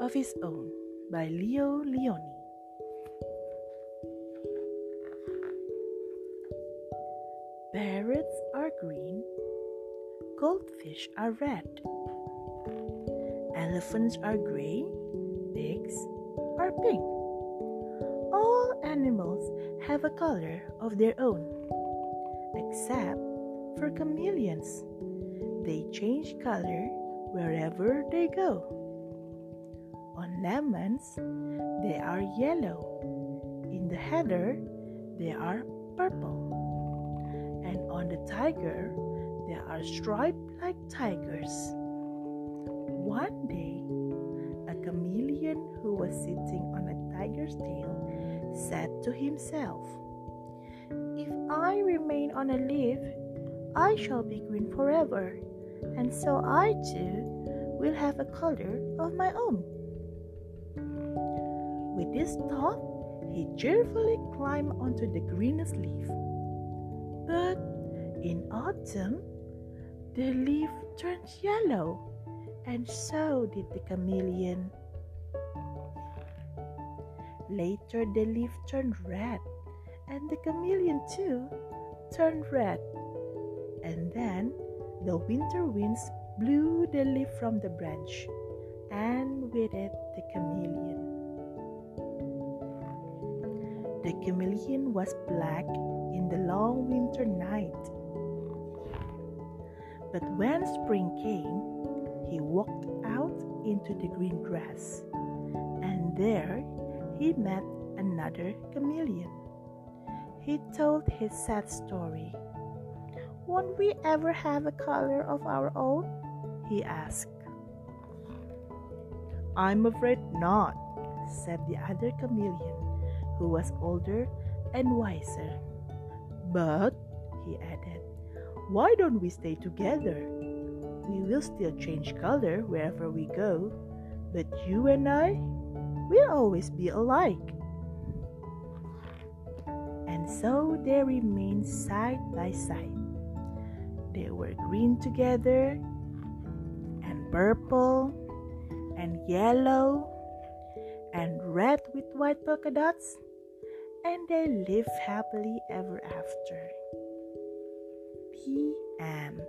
of His Own by Leo Lionni. Parrots are green, goldfish are red, elephants are gray, pigs are pink. All animals have a color of their own, except for chameleons. They change color wherever they go. On lemons, they are yellow. In the heather, they are purple. And on the tiger, they are striped like tigers. One day, a chameleon who was sitting on a tiger's tail said to himself, If I remain on a leaf, I shall be green forever, and so I too will have a color of my own. With this thought, he cheerfully climbed onto the greenest leaf. But in autumn, the leaf turned yellow, and so did the chameleon. Later, the leaf turned red, and the chameleon too turned red. And then the winter winds blew the leaf from the branch, and with it the chameleon. The chameleon was black in the long winter night. But when spring came, he walked out into the green grass, and there he met another chameleon. He told his sad story. Won't we ever have a color of our own? he asked. I'm afraid not, said the other chameleon, who was older and wiser. But, he added, why don't we stay together? We will still change color wherever we go, but you and I will always be alike. And so they remained side by side. They were green together, and purple, and yellow, and red with white polka dots, and they live happily ever after. P.M.